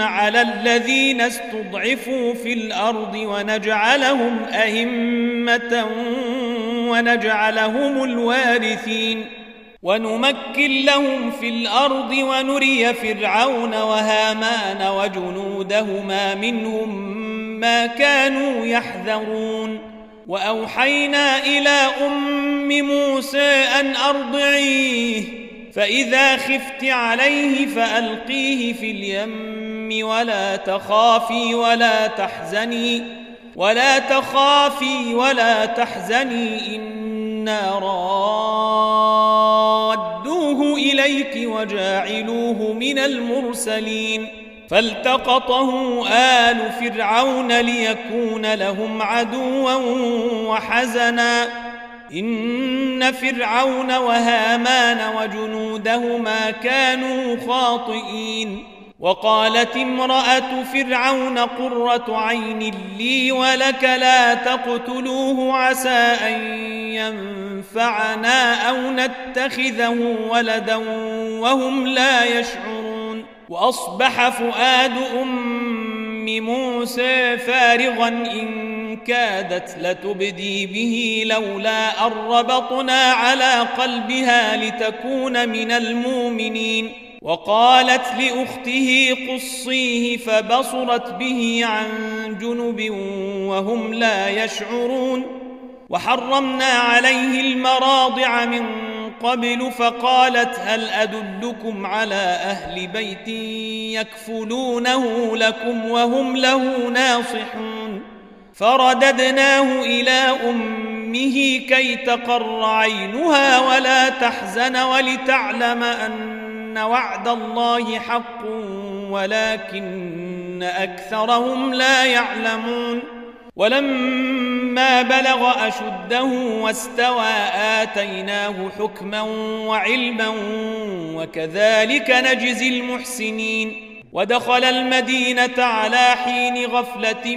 على الذين استضعفوا في الأرض ونجعلهم أئمة ونجعلهم الوارثين ونمكن لهم في الأرض ونري فرعون وهامان وجنودهما منهم ما كانوا يحذرون وأوحينا إلى أم موسى أن أرضعيه فإذا خفت عليه فألقيه في اليم ولا تخافي ولا تحزني ولا تخافي ولا تحزني إنا رادوه إليك وجاعلوه من المرسلين. فالتقطه آل فرعون ليكون لهم عدوا وحزنا. إن فرعون وهامان وجنودهما كانوا خاطئين. وقالت امرأة فرعون قرة عين لي ولك لا تقتلوه عسى أن ينفعنا أو نتخذه ولدا وهم لا يشعرون. وأصبح فؤاد أم موسى فارغا إن كادت لتبدي به لولا أن ربطنا على قلبها لتكون من المؤمنين. وقالت لأخته قصيه فبصرت به عن جنب وهم لا يشعرون. وحرمنا عليه المراضع من قبل فقالت هل أدلكم على أهل بيت يكفلونه لكم وهم له ناصحون؟ فرددناه إلى أمه كي تقر عينها ولا تحزن ولتعلم أن وعد الله حق ولكن أكثرهم لا يعلمون. ولما بلغ أشده واستوى آتيناه حكما وعلما وكذلك نجزي المحسنين. ودخل المدينة على حين غفلة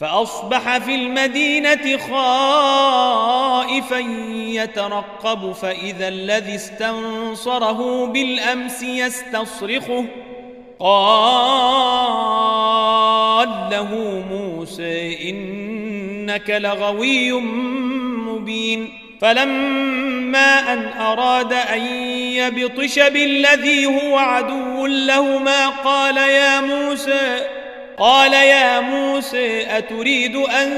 فأصبح في المدينة خائفا يترقب فإذا الذي استنصره بالأمس يستصرخه. قال له موسى إنك لغوي مبين. فلما أن أراد أن يبطش بالذي هو عدو لهما قال يا موسى؟ قال يا موسى أتريد أن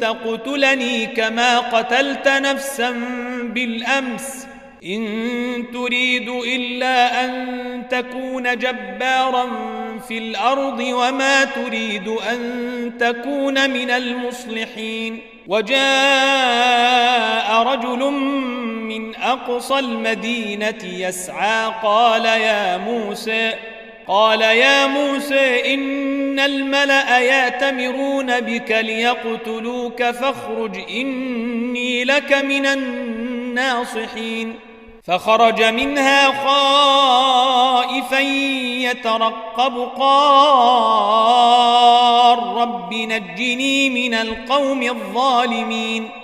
تقتلني كما قتلت نفسا بالأمس؟ إن تريد إلا أن تكون جبارا في الأرض وما تريد أن تكون من المصلحين. وجاء رجل من أقصى المدينة يسعى قال يا موسى قال يا موسى إن الملأ يأتمرون بك ليقتلوك فاخرج إني لك من الناصحين. فخرج منها خائفا يترقب قال رب نجني من القوم الظالمين.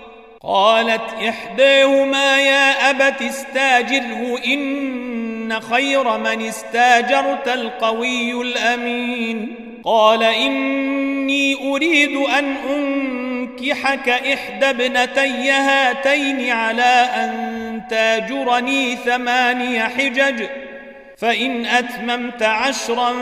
قالت إحداهما يا أبت استاجره إن خير من استاجرت القوي الأمين. قال إني أريد أن أنكحك إحدى ابنتي هاتين على أن تاجرني ثماني حجج فإن أتممت عشرا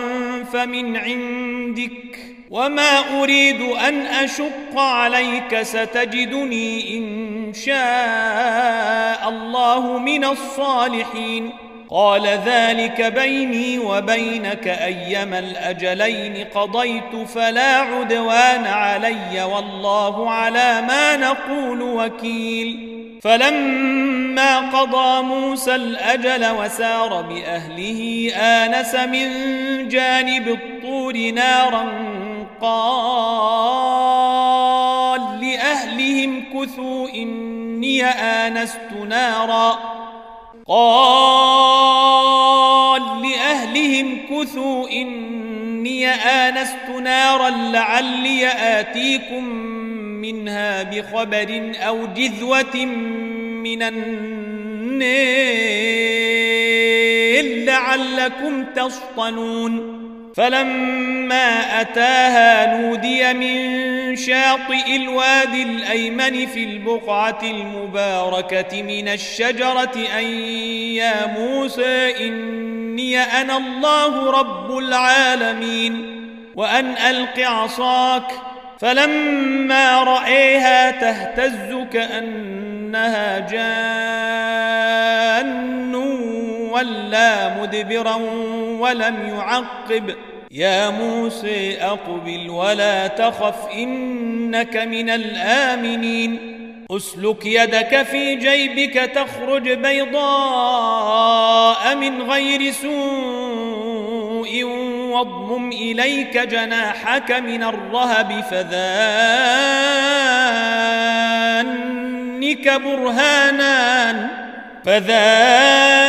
فمن عندك. وما أريد أن أشق عليك ستجدني إن شاء الله من الصالحين قال ذلك بيني وبينك أيما الأجلين قضيت فلا عدوان علي والله على ما نقول وكيل فلما قضى موسى الأجل وسار بأهله آنس من جانب الطور نارا قال لأهلهم كثوا إني آنست نارا. قال لأهلهم كثوا إني آنست نارا لعلي آتيكم منها بخبر أو جذوة من النيل لعلكم تصطنون. فلما أتاها نودي من شاطئ الوادي الأيمن في البقعة المباركة من الشجرة أن يا موسى إني أنا الله رب العالمين وأن ألق عصاك. فلما رأيها تهتز كأنها جان. ولا مدبرا ولم يعقب. يا موسى أقبل ولا تخف إنك من الآمنين. أسلك يدك في جيبك تخرج بيضاء من غير سوء واضمم إليك جناحك من الرهب فذانك برهانان. فذانك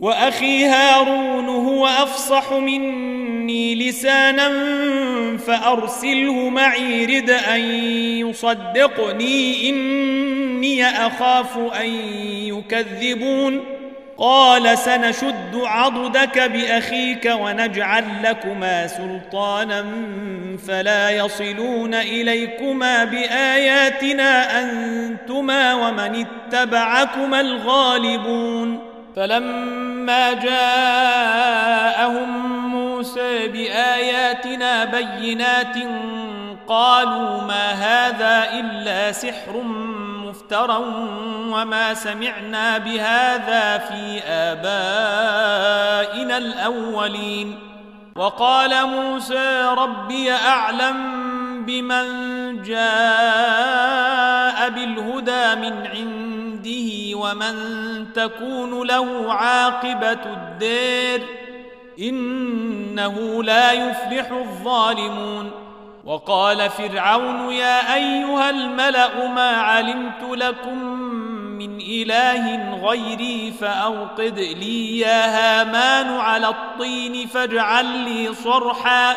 وأخي هارون هو أفصح مني لسانا فأرسله معي رد أن يصدقني إني أخاف أن يكذبون. قال سنشد عضدك بأخيك ونجعل لكما سلطانا فلا يصلون إليكما بآياتنا أنتما ومن اتبعكما الغالبون. فلما جاءهم موسى بآياتنا بينات قالوا ما هذا إلا سحر مفتر مفترا وما سمعنا بهذا في آبائنا الأولين. وقال موسى ربي أعلم بمن جاء بالهدى من عنده ومن تكون له عاقبة الدير إنه لا يفلح الظالمون. وقال فرعون يا أيها الملأ ما علمت لكم من إله غيري فأوقد لي يا هامان على الطين فاجعل لي صرحا.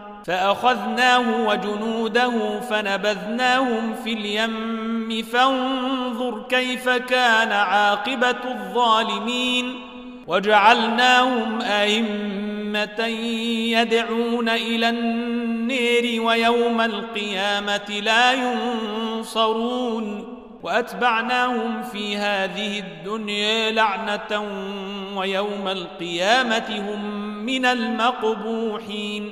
فأخذناه وجنوده فنبذناهم في اليم فانظر كيف كان عاقبة الظالمين وجعلناهم أئمة يدعون إلى النير ويوم القيامة لا ينصرون وأتبعناهم في هذه الدنيا لعنة ويوم القيامة هم من المقبوحين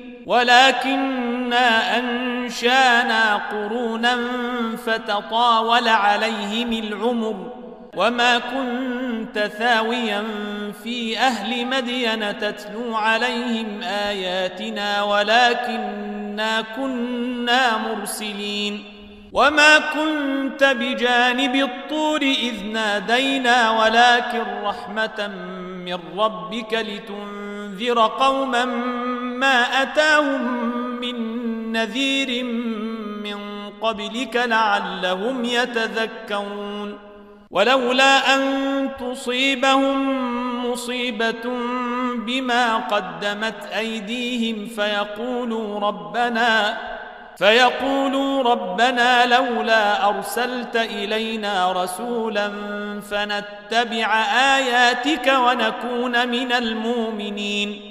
ولكنا أنشأنا قرونا فتطاول عليهم العمر وما كنت ثاويا في أهل مدين تتلو عليهم آياتنا ولكنا كنا مرسلين وما كنت بجانب الطور إذ نادينا ولكن رحمة من ربك لتنذر قوما ما أتاهم من نذير من قبلك لعلهم يتذكرون. ولولا أن تصيبهم مصيبة بما قدمت أيديهم فيقولوا ربنا فيقولوا ربنا لولا أرسلت إلينا رسولا فنتبع آياتك ونكون من المؤمنين.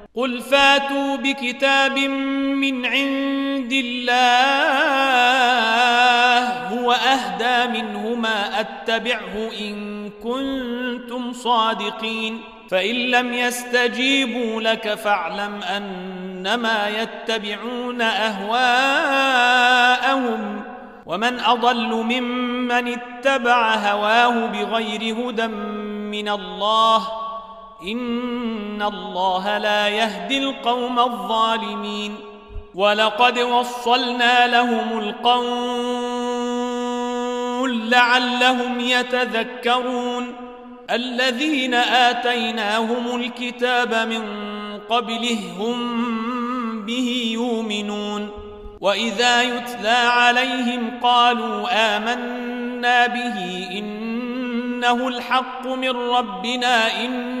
قل فاتوا بكتاب من عند الله هو اهدى منهما اتبعه ان كنتم صادقين فان لم يستجيبوا لك فاعلم انما يتبعون اهواءهم ومن اضل ممن اتبع هواه بغير هدى من الله إن الله لا يهدي القوم الظالمين ولقد وصلنا لهم القول لعلهم يتذكرون الذين آتيناهم الكتاب من قبله هم به يؤمنون وإذا يتلى عليهم قالوا آمنا به إنه الحق من ربنا إن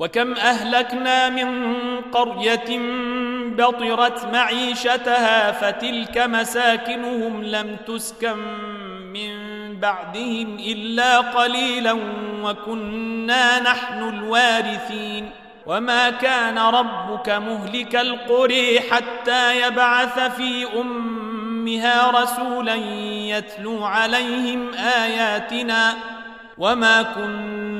وكم أهلكنا من قرية بطرت معيشتها فتلك مساكنهم لم تسكن من بعدهم إلا قليلا وكنا نحن الوارثين. وما كان ربك مهلك القري حتى يبعث في أمها رسولا يتلو عليهم آياتنا. وما كنا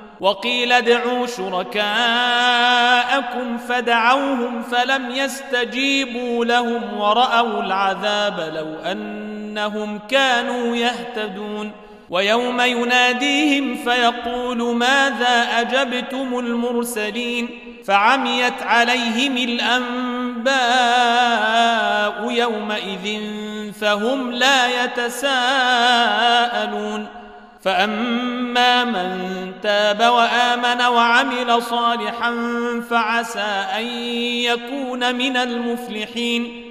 وقيل ادعوا شركاءكم فدعوهم فلم يستجيبوا لهم ورأوا العذاب لو أنهم كانوا يهتدون. ويوم يناديهم فيقول ماذا أجبتم المرسلين؟ فعميت عليهم الأنباء يومئذ فهم لا يتساءلون. فأما من تاب وآمن وعمل صالحا فعسى أن يكون من المفلحين.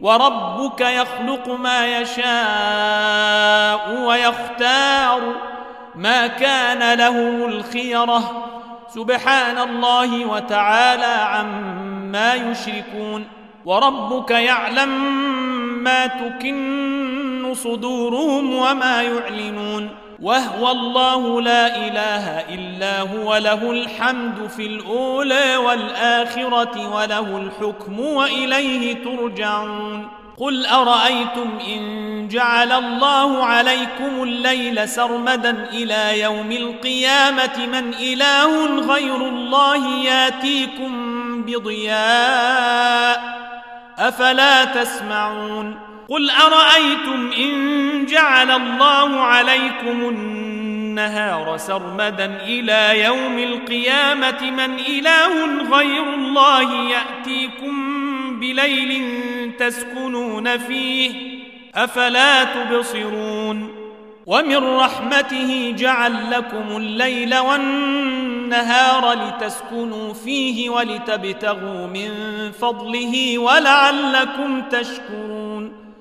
وربك يخلق ما يشاء ويختار ما كان لهم الخيرة. سبحان الله وتعالى عما يشركون. وربك يعلم ما تكن صدورهم وما يعلنون. وهو الله لا إله إلا هو له الحمد في الأولى والآخرة وله الحكم وإليه ترجعون. قل أرأيتم إن جعل الله عليكم الليل سرمدا إلى يوم القيامة من إله غير الله ياتيكم بضياء أفلا تسمعون. قل أرأيتم إن جعل الله عليكم النهار سرمدا إلى يوم القيامة من إله غير الله يأتيكم بليل تسكنون فيه أفلا تبصرون ومن رحمته جعل لكم الليل والنهار لتسكنوا فيه ولتبتغوا من فضله ولعلكم تشكرون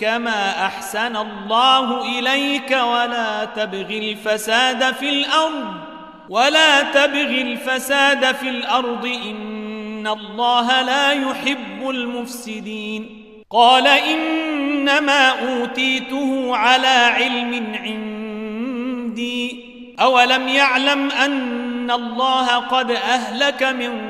كما أحسن الله إليك ولا تبغ الفساد في الأرض ولا تبغ الفساد في الأرض إن الله لا يحب المفسدين قال إنما أوتيته على علم عندي أولم يعلم أن الله قد أهلك من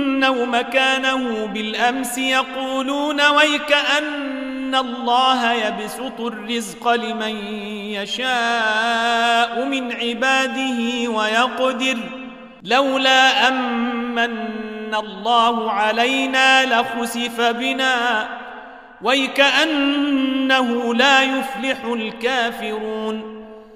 مكانه بالأمس يقولون ويكأن الله يبسط الرزق لمن يشاء من عباده ويقدر لولا أمن الله علينا لخسف بنا ويكأنه لا يفلح الكافرون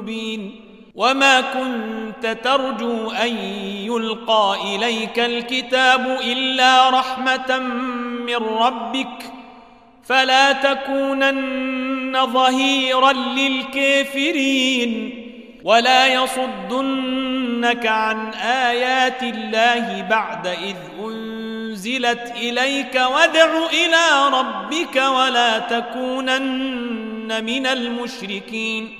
مبين وما كنت ترجو أن يلقى إليك الكتاب إلا رحمة من ربك فلا تكونن ظهيرا للكافرين ولا يصدنك عن آيات الله بعد إذ أنزلت إليك وادع إلى ربك ولا تكونن من المشركين